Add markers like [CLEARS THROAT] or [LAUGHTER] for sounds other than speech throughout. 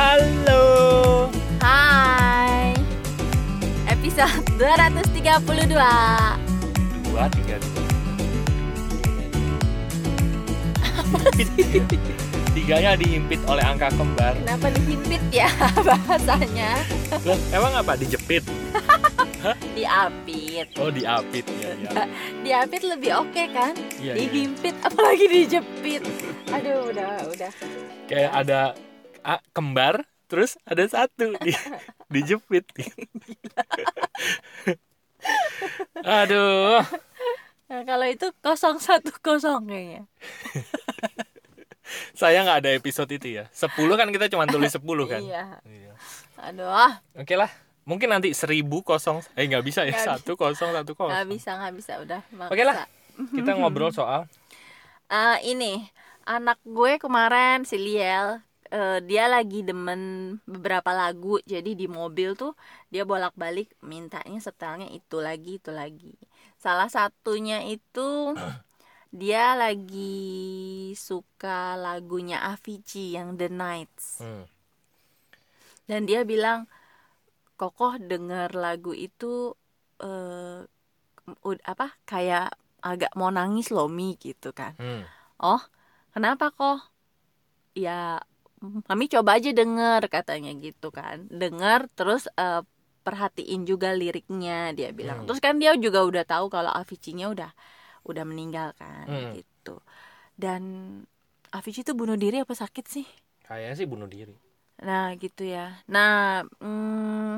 Halo. Hai Episode 232 Dua, tiga, dua. Dihimpit. Tiganya dihimpit oleh angka kembar. Kenapa dihimpit ya [LAUGHS] bahasanya Loh, emang apa? Dijepit? Diapit Oh, diapit ya. ya. [LAUGHS] Diapit lebih oke kan Iya, iya. Dihimpit apalagi dijepit Aduh udah udah Kayak ada ah, kembar, terus ada satu di, dijepit. [LAUGHS] Aduh. Nah kalau itu 010 kayaknya [LAUGHS] Saya nggak ada episode itu ya. 10 kan kita cuma tulis 10 kan. Iya Iya. Aduh Oke lah. Mungkin nanti 1000 kosong eh nggak bisa ya. Nggak Satu kosong satu kosong. Gak bisa gak bisa udah maksa. Oke lah. Kita ngobrol soal [LAUGHS] Eh, ini anak gue kemarin si Liel eh, dia lagi demen beberapa lagu. Jadi di mobil tuh dia bolak-balik mintanya setelnya itu lagi itu lagi. Salah satunya itu [CLEARS THROAT] dia lagi suka lagunya Avicii yang The Nights. Hmm, dan dia bilang kokoh denger lagu itu eh ud- apa kayak agak mau nangis loh Mi gitu kan. Hmm. Oh, kenapa kok? Ya, kami coba aja denger katanya gitu kan. Denger terus eh, perhatiin juga liriknya dia bilang. Hmm. Terus kan dia juga udah tahu kalau Avicii-nya udah udah meninggal kan Hmm. gitu. Dan Avicii itu bunuh diri apa sakit sih? Kayaknya sih bunuh diri. Nah gitu ya. Nah mm,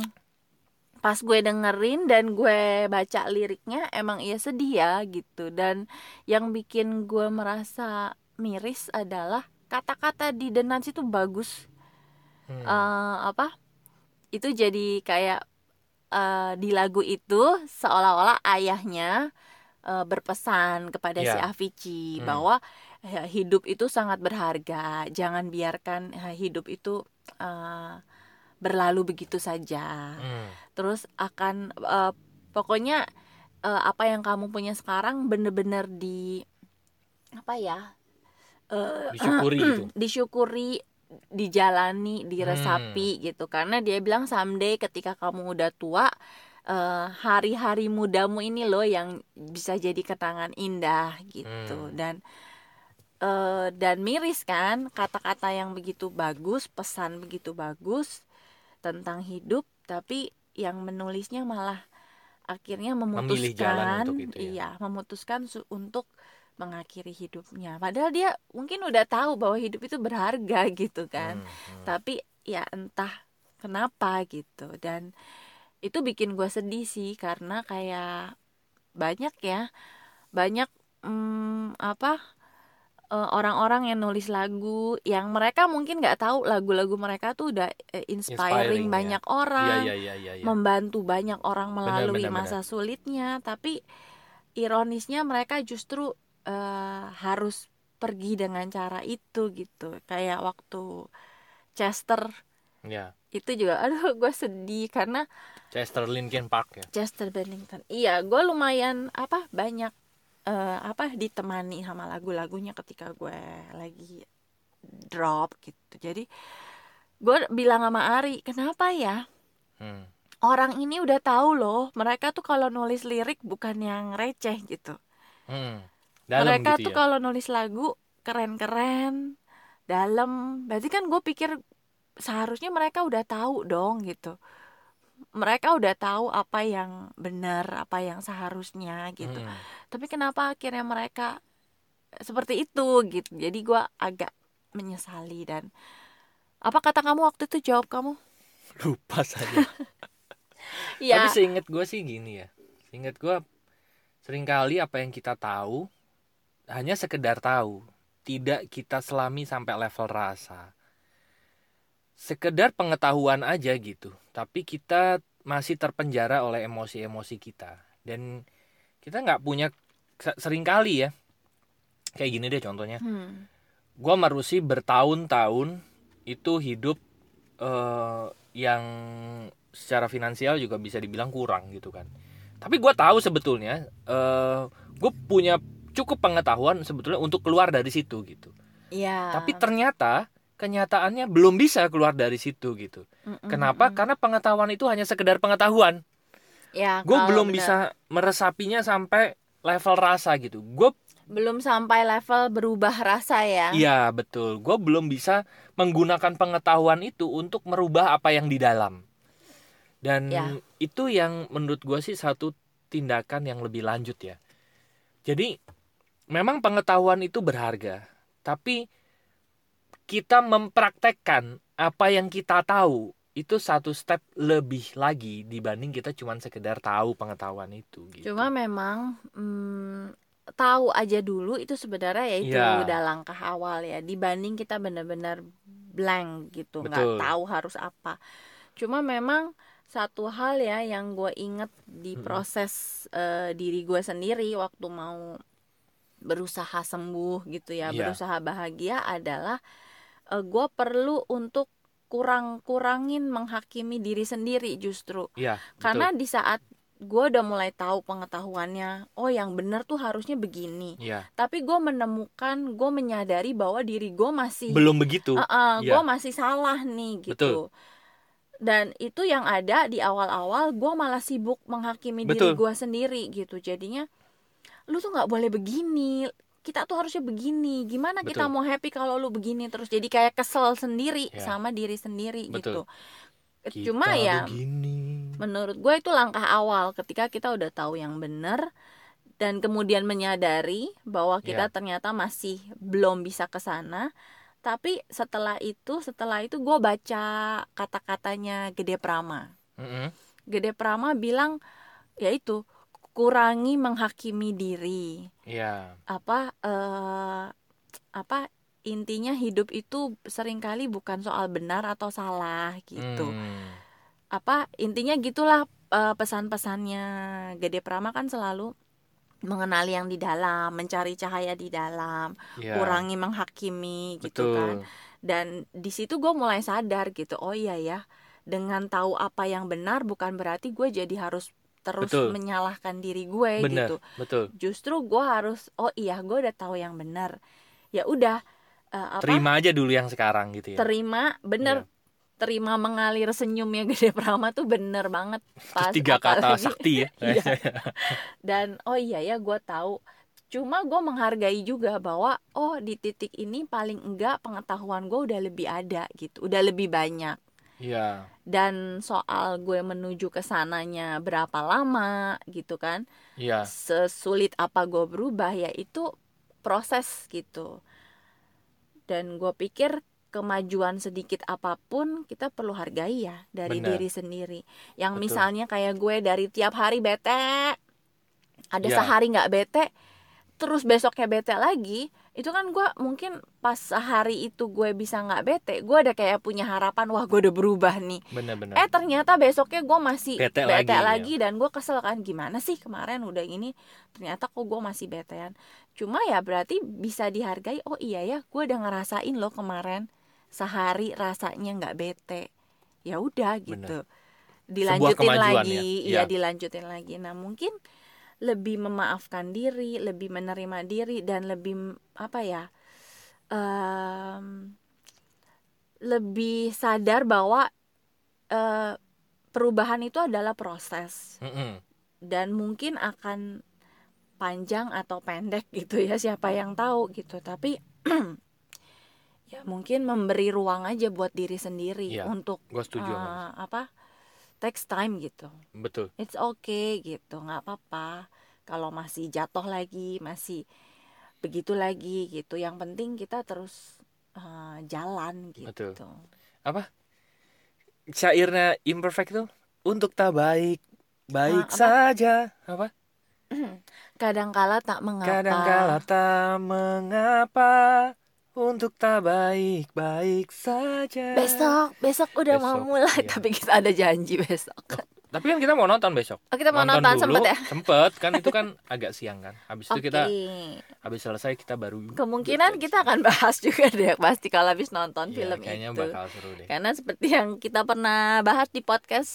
pas gue dengerin dan gue baca liriknya emang iya sedih ya gitu. Dan yang bikin gue merasa miris adalah kata-kata di The Nuts itu bagus. Hmm. Eh, apa? Itu jadi kayak eh, di lagu itu seolah-olah ayahnya eh, berpesan kepada si Ya. Avicii Hmm. bahwa eh, hidup itu sangat berharga. Jangan biarkan eh, hidup itu eh, berlalu begitu saja. Hmm. Terus akan eh, pokoknya eh, apa yang kamu punya sekarang bener-bener di apa ya? Eh, Disyukuri gitu. [CLEARS THROAT] disyukuri dijalani diresapi Hmm. gitu karena dia bilang someday ketika kamu udah tua eh, hari-hari mudamu ini loh yang bisa jadi kenangan indah gitu Hmm. dan eh, dan miris kan kata-kata yang begitu bagus pesan begitu bagus tentang hidup tapi yang menulisnya malah akhirnya Memilih jalan memutuskan untuk itu ya. iya memutuskan su- untuk mengakhiri hidupnya padahal dia mungkin udah tahu bahwa hidup itu berharga [LAUGHS] gitu kan Hmm, hmm. tapi ya entah kenapa gitu dan itu bikin gue sedih sih karena kayak banyak ya banyak mm, apa eh, orang-orang yang nulis lagu yang mereka mungkin nggak tahu lagu-lagu mereka tuh udah eh, inspiring, Inspiring, ya. banyak Iya orang iya iya iya. iya. membantu banyak orang melalui benar, masa sulitnya tapi ironisnya mereka justru eh, harus pergi dengan cara itu gitu kayak waktu Chester Ya. itu juga [LAUGHS] aduh gue sedih karena Chester Linkin Park ya. Chester Bennington iya gue lumayan apa banyak eh, apa ditemani sama lagu-lagunya ketika gue lagi drop gitu jadi gue bilang sama Ari kenapa ya Hmm. orang ini udah tahu loh mereka tuh kalau nulis lirik bukan yang receh gitu Hmm. Dalam mereka gitu tuh ya. kalau nulis lagu keren-keren dalam berarti kan gue pikir seharusnya mereka udah tahu dong gitu mereka udah tahu apa yang benar apa yang seharusnya gitu Hmm. tapi kenapa akhirnya mereka seperti itu gitu jadi gue agak menyesali dan apa kata kamu waktu itu jawab kamu [LAUGHS] Lupa saja. [LAUGHS] ya Tapi seinget gue sih gini ya. Seinget gue sering kali apa yang kita tahu hanya sekedar tahu, tidak kita selami sampai level rasa. Sekedar pengetahuan aja gitu, tapi kita masih terpenjara oleh emosi-emosi kita dan kita nggak punya se- sering kali ya kayak gini deh contohnya Hmm. gua marusi bertahun-tahun itu hidup eh, yang secara finansial juga bisa dibilang kurang gitu kan tapi gua tahu sebetulnya eh gue punya cukup pengetahuan sebetulnya untuk keluar dari situ gitu Iya. tapi ternyata kenyataannya belum bisa keluar dari situ gitu. Mm-mm, Kenapa? mm-mm. Karena pengetahuan itu hanya sekedar pengetahuan. Ya, Gue belum bener- bisa meresapinya sampai level rasa gitu. Gue belum sampai level berubah rasa ya. iya betul. Gue belum bisa menggunakan pengetahuan itu untuk merubah apa yang di dalam. Dan Ya. itu yang menurut gue sih satu tindakan yang lebih lanjut ya. Jadi memang pengetahuan itu berharga, tapi kita mempraktekkan apa yang kita tahu itu satu step lebih lagi dibanding kita cuman sekedar tahu pengetahuan itu gitu. Cuma memang mm, tahu aja dulu itu sebenarnya ya itu Iya. udah langkah awal ya dibanding kita benar-benar blank gitu nggak tahu harus apa. Cuma memang satu hal ya yang gue inget di proses eh, diri gue sendiri waktu mau berusaha sembuh gitu ya Iya. berusaha bahagia adalah gue perlu untuk kurang-kurangin menghakimi diri sendiri justru betul. karena di saat gue udah mulai tahu pengetahuannya oh yang benar tuh harusnya begini Iya, tapi gue menemukan gue menyadari bahwa diri gue masih belum begitu. gue Iya. masih salah nih Betul. gitu dan itu yang ada di awal-awal gue malah sibuk menghakimi diri Betul. gue sendiri gitu jadinya lu tuh nggak boleh begini kita tuh harusnya begini gimana kita Betul. mau happy kalau lu begini terus jadi kayak kesel sendiri Ya. sama diri sendiri gitu Betul. Kita cuma ya begini. menurut gue itu langkah awal ketika kita udah tahu yang benar dan kemudian menyadari bahwa kita Ya. ternyata masih belum bisa ke sana tapi setelah itu setelah itu gue baca kata-katanya Gede Prama Mm-mm. Gede Prama bilang yaitu kurangi menghakimi diri Iya, apa eh apa intinya hidup itu sering kali bukan soal benar atau salah gitu Hmm. apa intinya gitulah eh, pesan-pesannya Gede Prama kan selalu mengenali yang di dalam, mencari cahaya di dalam, Iya, kurangi menghakimi gitu betul. kan. Dan di situ gue mulai sadar gitu, oh iya ya, dengan tahu apa yang benar bukan berarti gue jadi harus terus Betul. menyalahkan diri gue Benar, gitu. betul. Justru gue harus, oh iya gue udah tahu yang benar. Ya udah eh, apa? Terima aja dulu yang sekarang gitu ya. terima bener Iya. terima mengalir senyumnya [LAUGHS] Gede Prama tuh bener banget pas Tiga kata apalagi- sakti ya. [LAUGHS] Iya. [LAUGHS] dan oh iya ya gue tahu cuma gue menghargai juga bahwa oh di titik ini paling enggak pengetahuan gue udah lebih ada gitu udah lebih banyak Iya, dan soal gue menuju ke sananya berapa lama gitu kan iya, sesulit apa gue berubah ya itu proses gitu dan gue pikir kemajuan sedikit apa pun kita perlu hargai ya dari Benar. diri sendiri yang Betul. misalnya kayak gue dari tiap hari bete ada Ya. sehari nggak bete terus besoknya bete lagi itu kan gue mungkin pas sehari itu gue bisa nggak bete gue ada kayak punya harapan wah gue udah berubah nih benar-benar. Eh ternyata besoknya gue masih Bete bete, lagi, lagi, ya. dan gue kesel kan gimana sih kemarin udah ini ternyata kok gue masih betean. Cuma ya berarti bisa dihargai. Oh iya ya, gue udah ngerasain loh kemarin sehari rasanya nggak bete. Ya udah gitu. Dilanjutin kemajuan lagi, ya. iya Ya. dilanjutin lagi. Nah mungkin lebih memaafkan diri, lebih menerima diri dan lebih apa ya? em, lebih sadar bahwa eh, perubahan itu adalah proses Mm-mm. dan mungkin akan panjang atau pendek gitu ya siapa yang tahu gitu tapi [CLEARS THROAT] ya mungkin memberi ruang aja buat diri sendiri Iya, untuk Gue setuju. lu. apa takes time gitu Betul. it's okay gitu nggak apa-apa kalau masih jatuh lagi masih begitu lagi gitu yang penting kita terus eh, jalan gitu Betul. Syairnya imperfect tuh untuk tak baik baik Ah, apa? saja. Apa? [CLEARS THROAT] kadangkala tak mengapa Kadangkala tak mengapa untuk tak baik baik saja. besok besok udah mau Besok, mulai iya. tapi kita ada janji besok tapi kan kita mau nonton besok Oh, kita mau nonton, dulu, sempet ya? sempet kan itu kan agak siang kan habis itu Oke. kita habis selesai kita baru [LAUGHS] Kemungkinan kita akan bahas juga deh pasti kalau habis nonton Iya, film kayaknya itu. bakal seru deh Karena seperti yang kita pernah bahas di podcast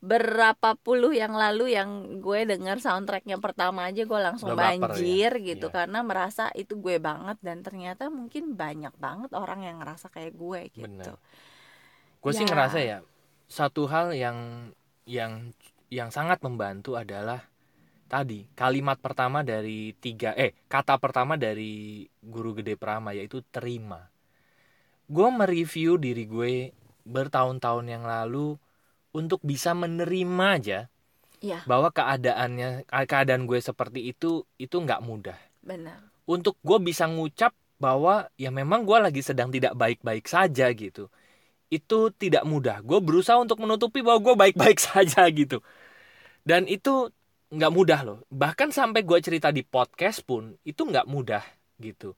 berapa puluh yang lalu yang gue denger soundtracknya pertama aja gue langsung Udah baper ya? banjir gitu Iya. karena merasa itu gue banget dan ternyata mungkin banyak banget orang yang ngerasa kayak gue gitu. Bener. gue sih Ya. ngerasa ya satu hal yang yang yang sangat membantu adalah tadi kalimat pertama dari tiga eh kata pertama dari guru gede Prama yaitu terima gue mereview diri gue bertahun-tahun yang lalu untuk bisa menerima aja Iya, bahwa keadaannya keadaan gue seperti itu itu nggak mudah. Benar. untuk gue bisa ngucap bahwa ya memang gue lagi sedang tidak baik-baik saja gitu. Itu tidak mudah. Gue berusaha untuk menutupi bahwa gue baik-baik [LAUGHS] saja gitu. Dan itu nggak mudah loh. Bahkan sampai gue cerita di podcast pun itu nggak mudah gitu.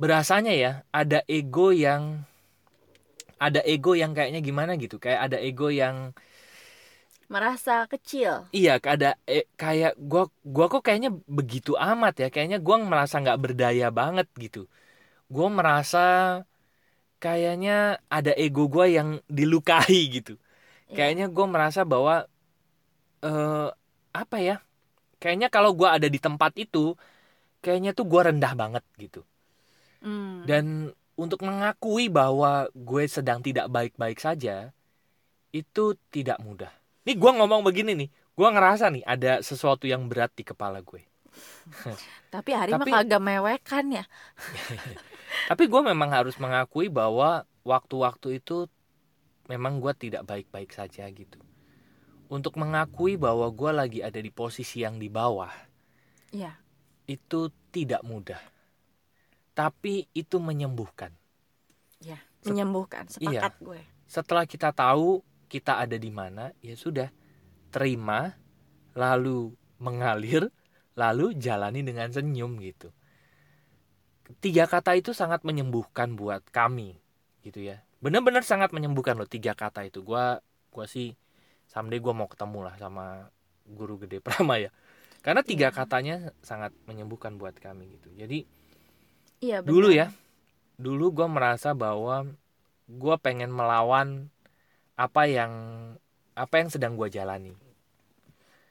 Berasanya ya ada ego yang ada ego yang kayaknya gimana gitu kayak ada ego yang Merasa kecil. Iya, ada eh, kayak gua gua kok kayaknya begitu amat ya. Kayaknya gua merasa nggak berdaya banget gitu. Gua merasa kayaknya ada ego gua yang dilukai gitu. Iya. Kayaknya gua merasa bahwa eh apa ya? Kayaknya kalau gua ada di tempat itu, kayaknya tuh gua rendah banget gitu. Hmm. Dan untuk mengakui bahwa gue sedang tidak baik-baik saja, itu tidak mudah. Nih gue ngomong begini nih, gue ngerasa nih ada sesuatu yang berat di kepala gue. [LAUGHS] Tapi hari mah kagak mewekan ya. [LAUGHS] Tapi gue memang harus mengakui bahwa waktu-waktu itu memang gue tidak baik-baik saja gitu. Untuk mengakui bahwa gue lagi ada di posisi yang di bawah, Iya. itu tidak mudah. Tapi itu menyembuhkan. Ya, menyembuhkan. Iya. Sepakat gue. setelah kita tahu kita ada di mana, ya sudah terima, lalu mengalir, lalu jalani dengan senyum gitu. Tiga kata itu sangat menyembuhkan buat kami, gitu ya. Bener-bener sangat menyembuhkan loh tiga kata itu. Gua, gua sih someday gua mau ketemu lah sama guru gede Prama ya. Karena tiga Iya. katanya sangat menyembuhkan buat kami gitu. Jadi Iya, dulu benar. ya. Dulu gue merasa bahwa gue pengen melawan apa yang apa yang sedang gue jalani.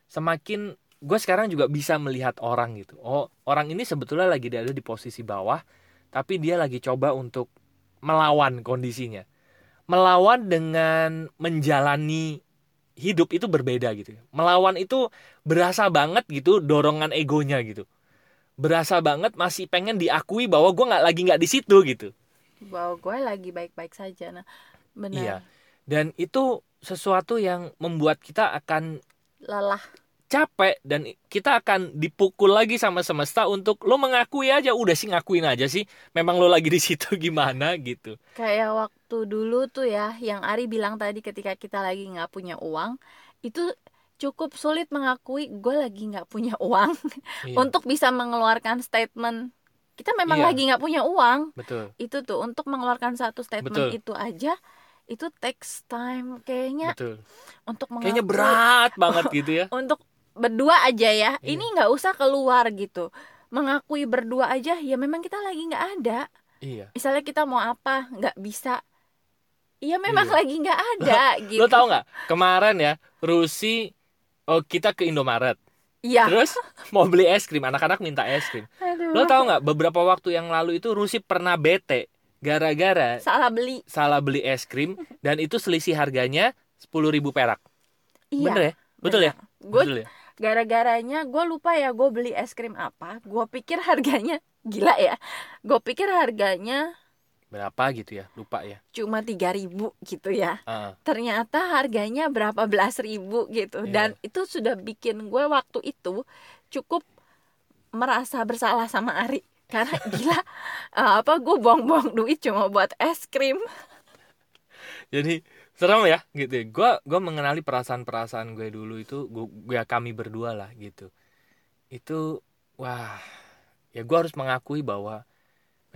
Semakin gue sekarang juga bisa melihat orang gitu. Oh orang ini sebetulnya lagi ada di posisi bawah tapi dia lagi coba untuk melawan kondisinya. Melawan dengan menjalani hidup itu berbeda gitu. Melawan itu berasa banget gitu dorongan egonya gitu berasa banget masih pengen diakui bahwa gue nggak lagi nggak di situ gitu bahwa gue lagi baik-baik saja. Nah, benar. Iya. dan itu sesuatu yang membuat kita akan Lelah. capek dan kita akan dipukul lagi sama semesta untuk lo mengakui aja udah sih ngakuin aja sih memang lo lagi di situ [LAUGHS] gimana gitu Kayak waktu dulu tuh ya, yang Ari bilang tadi ketika kita lagi nggak punya uang, itu cukup sulit mengakui gue lagi nggak punya uang Iya, [LAUGHS] untuk bisa mengeluarkan statement. Kita memang Iya. lagi nggak punya uang. betul Itu tuh untuk mengeluarkan satu statement Betul. itu aja itu takes time kayaknya betul untuk mengakui kayaknya berat banget [LAUGHS] gitu ya untuk berdua aja ya Iya. ini nggak usah keluar gitu mengakui berdua aja ya memang kita lagi nggak ada iya misalnya kita mau apa nggak bisa Iya memang Iya. lagi nggak [LAUGHS] ada gitu lo tau nggak kemarin ya Rusi oh kita ke Indomaret. Iya. Terus [LAUGHS] mau beli es krim anak-anak minta es krim. Aduh. lo tau nggak beberapa waktu yang lalu itu Rusi pernah bete gara-gara salah beli. salah beli es krim dan itu selisih harganya sepuluh ribu perak. Iya. Bener ya? Betul ya? Gue betul ya? gara-garanya gue lupa ya gue beli es krim apa. Gue pikir harganya [LAUGHS] gila ya. Gue pikir harganya berapa gitu ya lupa ya. Cuma tiga ribu gitu ya. Ah, ternyata harganya berapa? Belas ribu gitu. Iya. dan itu sudah bikin gue waktu itu cukup merasa bersalah sama Ari. Karena [LAUGHS] gila eh, apa gue buang-buang duit cuma buat es krim. Jadi serem ya gitu ya. Gua gua mengenali perasaan-perasaan gue dulu itu gua, gua kami berdua lah gitu. Itu wah ya gua harus mengakui bahwa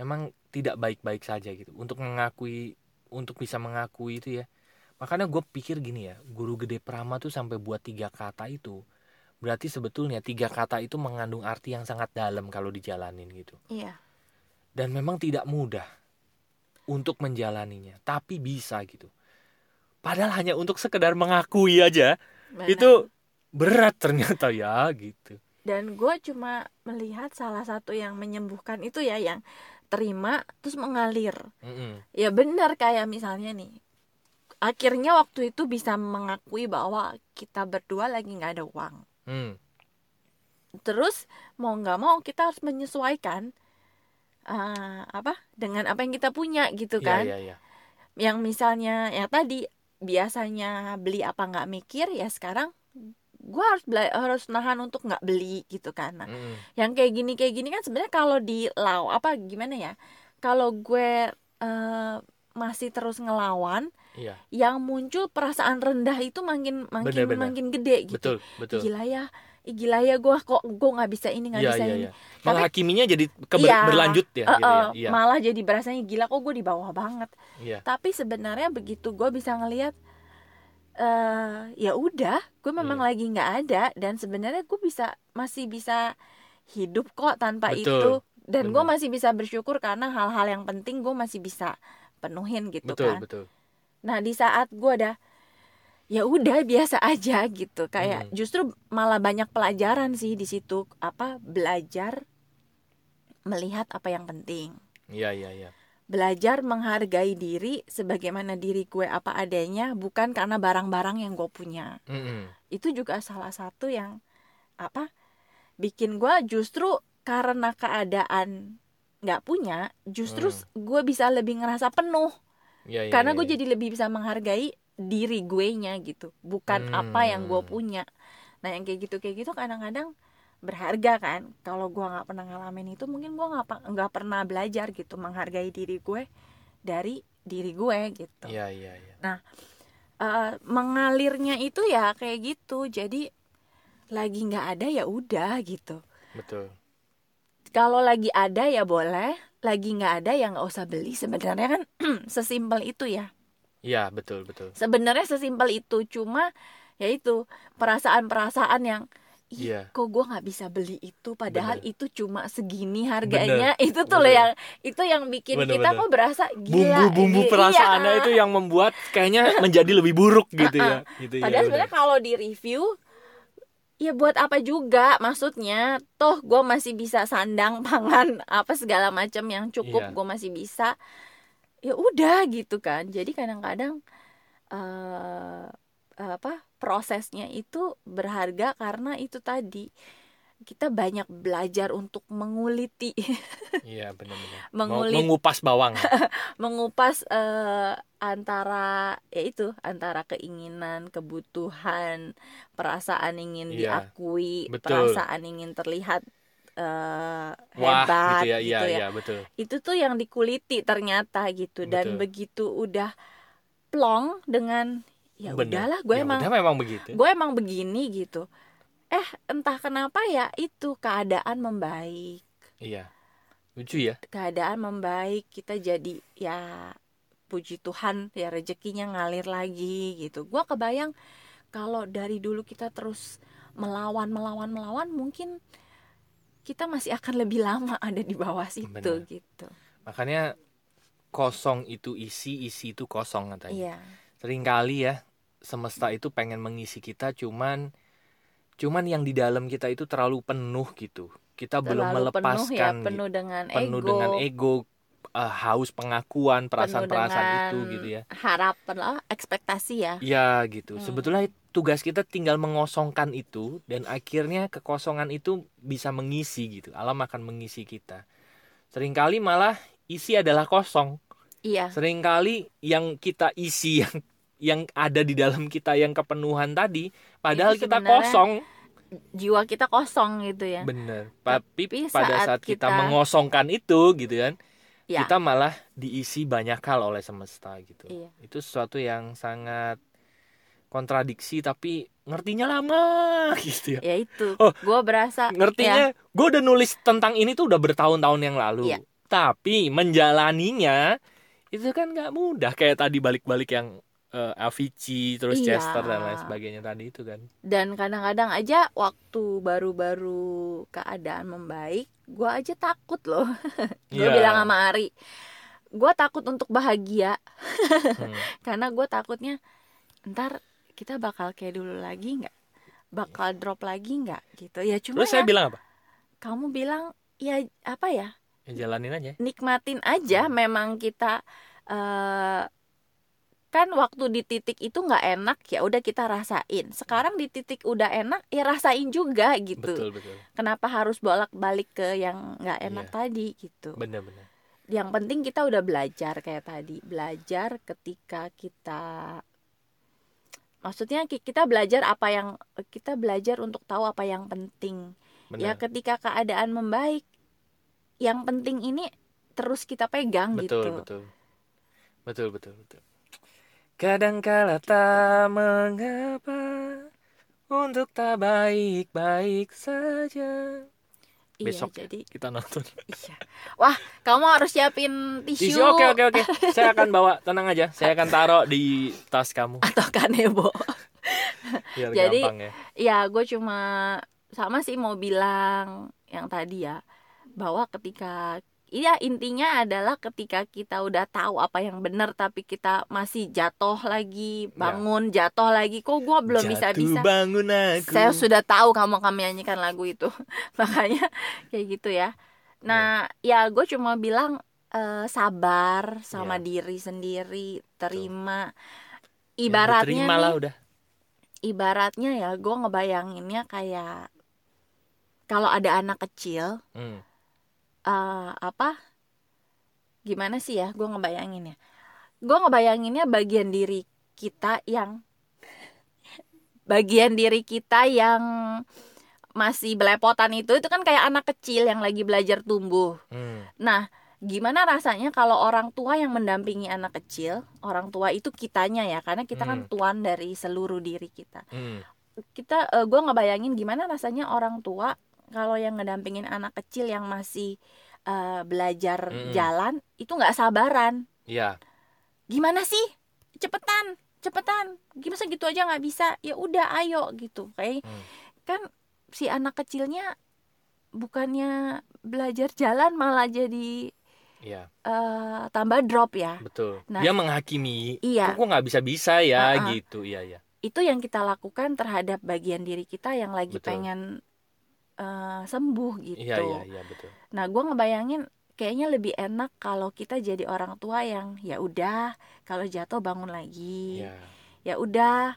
memang tidak baik-baik saja gitu. Untuk mengakui untuk bisa mengakui itu ya. Makanya gue pikir gini ya guru gede Prama tuh sampai buat tiga kata itu berarti sebetulnya tiga kata itu mengandung arti yang sangat dalam kalau dijalanin gitu. Iya. Dan memang tidak mudah untuk menjalaninya tapi bisa gitu. Padahal hanya untuk sekedar mengakui aja benar. itu berat ternyata ya gitu. Dan gue cuma melihat salah satu yang menyembuhkan itu ya yang terima terus mengalir Mm-mm. ya benar kayak misalnya nih akhirnya waktu itu bisa mengakui bahwa kita berdua lagi nggak ada uang Hmm. terus mau nggak mau kita harus menyesuaikan eh, apa dengan apa yang kita punya gitu Iya, kan iya, iya. yang misalnya ya tadi biasanya beli apa nggak mikir ya sekarang gue harus bela- harus nahan untuk nggak beli gitu kan nah, Mm-mm. yang kayak gini kayak gini kan sebenarnya kalau di law apa gimana ya kalau gue eh, masih terus ngelawan Iya, yang muncul perasaan rendah itu makin makin Bener-bener. makin gede gitu betul, betul. gila ya gila ya gue kok gue nggak bisa ini nggak Iya, bisa iya, ini iya. Menghakiminya jadi keber- Iya. berlanjut ya, Eh, gitu ya. Iya, malah jadi berasanya gila kok gue di bawah banget iya. tapi sebenarnya begitu gue bisa ngelihat eh ya udah gue memang Iya. lagi nggak ada dan sebenarnya gue bisa masih bisa hidup kok tanpa Betul, itu dan gue masih bisa bersyukur karena hal-hal yang penting gue masih bisa penuhin gitu Betul, kan betul. nah di saat gue udah ya udah biasa [LAUGHS] aja gitu kayak Hmm. justru malah banyak pelajaran sih di situ apa belajar melihat apa yang penting Iya, iya, iya. Belajar menghargai diri sebagaimana diri gue apa adanya bukan karena barang-barang yang gue punya Mm-mm. itu juga salah satu yang apa bikin gue justru karena keadaan nggak punya justru Hmm. gue bisa lebih ngerasa penuh Iya, iya, karena iya, gue iya. jadi lebih bisa menghargai diri gue nya gitu bukan apa yang gue Hmm. punya nah yang kayak gitu kayak gitu kadang-kadang berharga kan. Kalau gue nggak pernah ngalamin itu mungkin gue nggak nggak pernah belajar gitu menghargai diri gue dari diri gue gitu. Iya, iya, iya. Eh, mengalirnya itu ya kayak gitu. Jadi lagi nggak ada ya udah gitu. Betul. kalau lagi ada ya boleh lagi nggak ada ya nggak usah beli. Sebenarnya kan [CLEARS THROAT] sesimpel itu ya. Iya, betul, betul. sebenarnya sesimpel itu. Cuma ya itu perasaan-perasaan yang Ih, Iya. kok gue nggak bisa beli itu padahal Bener. itu cuma segini harganya [LAUGHS] itu tuh loh Bener. yang itu yang bikin Bener, kita bener. kok berasa gila Bumbu-bumbu ini- perasaannya iya. itu yang membuat kayaknya [LAUGHS] menjadi lebih buruk gitu ya. Gitu ya. padahal udah. sebenarnya kalau di review ya buat apa juga maksudnya toh gue masih bisa sandang [LAUGHS] pangan apa segala macam yang cukup Iya. gue masih bisa ya udah gitu kan jadi kadang-kadang eh apa prosesnya itu berharga karena itu tadi kita banyak belajar untuk menguliti [LAUGHS] Iya, benar-benar. Mengulit- mengupas bawang. [LAUGHS] mengupas eh, antara ya itu antara keinginan kebutuhan perasaan ingin Iya, diakui betul. perasaan ingin terlihat eh, Wah, hebat gitu ya. Iya, gitu ya iya, betul. itu tuh yang dikuliti ternyata gitu dan Betul. begitu udah plong dengan ya Bener. udahlah gue Ya emang udah memang begitu. gue emang begini gitu eh entah kenapa ya itu keadaan membaik Iya. Lucu ya. keadaan membaik kita jadi ya puji Tuhan ya rezekinya ngalir lagi gitu gua kebayang kalau dari dulu kita terus melawan melawan melawan mungkin kita masih akan lebih lama [LAUGHS] ada di bawah situ Benar. gitu Makanya kosong itu isi, isi itu kosong katanya. iya Seringkali ya semesta itu pengen mengisi kita cuman cuman yang di dalam kita itu terlalu penuh gitu. Kita belum terlalu penuh melepaskan ya gitu. penuh dengan penuh ego. dengan ego eh, haus pengakuan perasaan-perasaan itu gitu ya. harapan lah ekspektasi ya. Ya gitu. Hmm. sebetulnya tugas kita tinggal mengosongkan itu dan akhirnya kekosongan itu bisa mengisi gitu. Alam akan mengisi kita. Seringkali malah isi adalah kosong. Iya. Seringkali yang kita isi [LAUGHS] yang yang ada di dalam kita yang kepenuhan tadi padahal kita kosong. jiwa kita kosong gitu ya. Bener. Tapi, Tapi pada saat saat kita, kita- mengosongkan itu gitu kan ya. kita malah diisi banyak hal oleh semesta gitu. Iya. itu sesuatu yang sangat kontradiksi tapi ngertinya lama [LAUGHS] gitu ya. Ya itu. Oh, gue berasa ya, ngertinya gue udah nulis tentang ini tuh udah bertahun-tahun yang lalu. Iya. tapi menjalaninya itu kan nggak mudah. Kayak tadi balik-balik yang eh, Avicii terus Iya. Chester dan lain sebagainya tadi itu kan. Dan kadang-kadang aja waktu baru-baru keadaan membaik gue aja takut loh. [LAUGHS] Gue Iya. bilang sama Ari gue takut untuk bahagia. Hmm. [LAUGHS] karena gue takutnya ntar kita bakal kayak dulu lagi nggak? Bakal drop lagi nggak? Gitu. Ya cuma terus saya ya, bilang apa? kamu bilang ya apa ya? Ya jalanin aja. Nikmatin aja Hmm. memang kita eh kan waktu di titik itu nggak enak ya udah kita rasain. Sekarang di titik udah enak ya rasain juga gitu. Betul betul. Kenapa harus bolak balik ke yang nggak enak Iya. tadi gitu? Bener-bener yang penting kita udah belajar kayak tadi. Belajar ketika kita maksudnya ki- kita belajar apa yang kita belajar untuk tahu apa yang penting. Ya bener ketika keadaan membaik yang penting ini terus kita pegang betul gitu. betul. Betul betul betul kadangkala tak mengapa untuk tak baik-baik saja iya besok ya, jadi kita nonton [LAUGHS] iya wah kamu harus siapin tisu, Tisu oke oke oke. Saya akan bawa, tenang aja. Saya akan taruh di tas kamu atau kanebo [LAUGHS] biar Jadi, gampang ya. ya gue cuma sama sih mau bilang yang tadi ya bahwa ketika Iya intinya adalah ketika kita udah tahu apa yang benar tapi kita masih jatuh lagi bangun jatuh lagi kok gue belum bisa Ya. Bisa bangun aku. saya sudah tahu kamu kami nyanyikan lagu itu [LAUGHS] makanya kayak gitu ya nah ya gue cuma bilang eh, sabar sama Ya. diri sendiri terima Ya, ibaratnya terima nih udah. ibaratnya ya gue ngebayanginnya kayak kalau ada anak kecil Hmm. Eh, apa gimana sih ya gue ngebayanginnya gue ngebayanginnya bagian diri kita yang bagian diri kita yang masih belepotan itu itu kan kayak anak kecil yang lagi belajar tumbuh Hmm. nah gimana rasanya kalau orang tua yang mendampingi anak kecil orang tua itu kitanya ya karena kita kan Hmm. tuan dari seluruh diri kita Hmm. kita eh, gue ngebayangin gimana rasanya orang tua kalau yang ngedampingin anak kecil yang masih eh, belajar Mm-mm. jalan itu nggak sabaran Ya, gimana sih cepetan cepetan gimana sih gitu aja nggak bisa ya udah ayo gitu kayak Hmm. kan si anak kecilnya bukannya belajar jalan malah jadi ya, eh, tambah drop ya betul. Nah, Dia menghakimi. iya Kok nggak bisa-bisa ya Uh-uh. gitu. Iya, iya. itu yang kita lakukan terhadap bagian diri kita yang lagi Betul. pengen eh, sembuh gitu Iya, iya, iya, betul. Nah, gue ngebayangin kayaknya lebih enak kalau kita jadi orang tua yang ya udah kalau jatuh bangun lagi, Iya. ya udah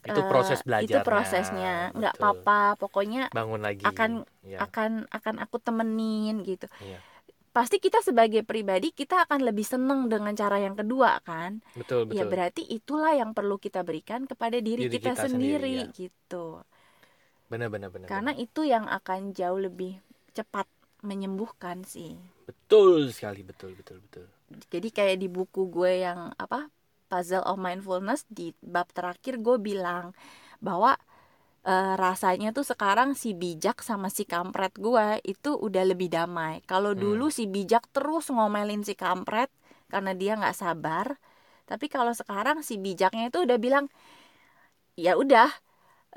Itu eh, proses belajarnya. itu prosesnya, nggak apa-apa, pokoknya Bangun lagi. akan- Iya. akan akan aku temenin gitu. Iya. Pasti kita sebagai pribadi kita akan lebih seneng dengan cara yang kedua kan? Betul, Ya betul. berarti itulah yang perlu kita berikan kepada diri, Diri kita, kita sendiri, sendiri, ya. gitu. Benar, benar, benar. Karena benar. itu yang akan jauh lebih cepat menyembuhkan sih. betul sekali, betul, betul, betul. jadi kayak di buku gue yang apa puzzle of mindfulness di bab terakhir gue bilang bahwa eh, rasanya tuh sekarang si bijak sama si kampret gue itu udah lebih damai kalau Hmm. dulu si bijak terus ngomelin si kampret karena dia nggak sabar tapi kalau sekarang si bijaknya itu udah bilang ya udah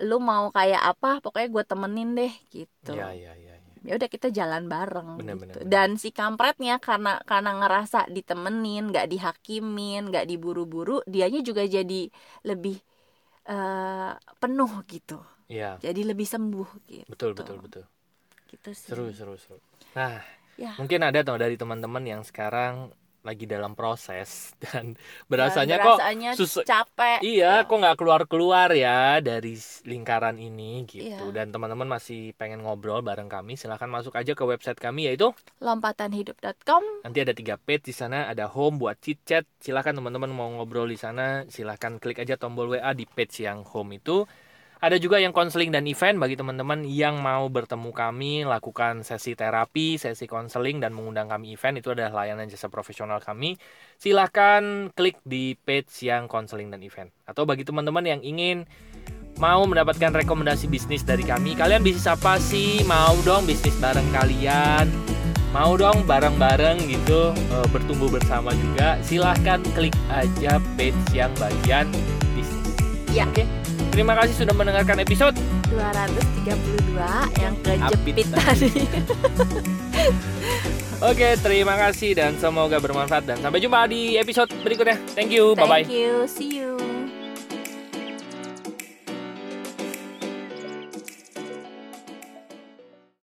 lu mau kayak apa pokoknya gue temenin deh gitu iya, iya. iya. ya udah kita jalan bareng Bener, gitu. bener, bener. dan si kampretnya karena karena ngerasa ditemenin nggak dihakimin nggak diburu-buru dianya juga jadi lebih eh, penuh gitu Iya, jadi lebih sembuh gitu betul, betul, betul. gitu sih Seru, seru, seru. Nah, Ya. mungkin ada tuh dari teman-teman yang sekarang lagi dalam proses [LAUGHS] dan Dan berasanya kok berasanya sus- capek iya Ya. kok nggak keluar-keluar ya dari lingkaran ini gitu. Iya. Dan teman-teman masih pengen ngobrol bareng kami, silahkan masuk aja ke website kami yaitu lompatanhidup.com nanti ada tiga page di sana ada home buat chit chat. Silahkan teman-teman mau ngobrol di sana, silahkan klik aja tombol WA di page yang home itu. Ada juga yang konseling dan event bagi teman-teman yang mau bertemu kami, lakukan sesi terapi, sesi konseling dan mengundang kami event itu adalah layanan jasa profesional kami. Silahkan klik di page yang konseling dan event. Atau bagi teman-teman yang ingin mau mendapatkan rekomendasi bisnis dari kami, kalian bisnis apa sih? Mau dong bisnis bareng kalian? mau dong bareng-bareng gitu uh, bertumbuh bersama juga silahkan klik aja page yang bagian bisnis Ya. oke terima kasih sudah mendengarkan episode 232 yang kejepit tadi. [LAUGHS] Oke terima kasih dan semoga bermanfaat dan sampai jumpa di episode berikutnya. Thank you bye bye thank you see you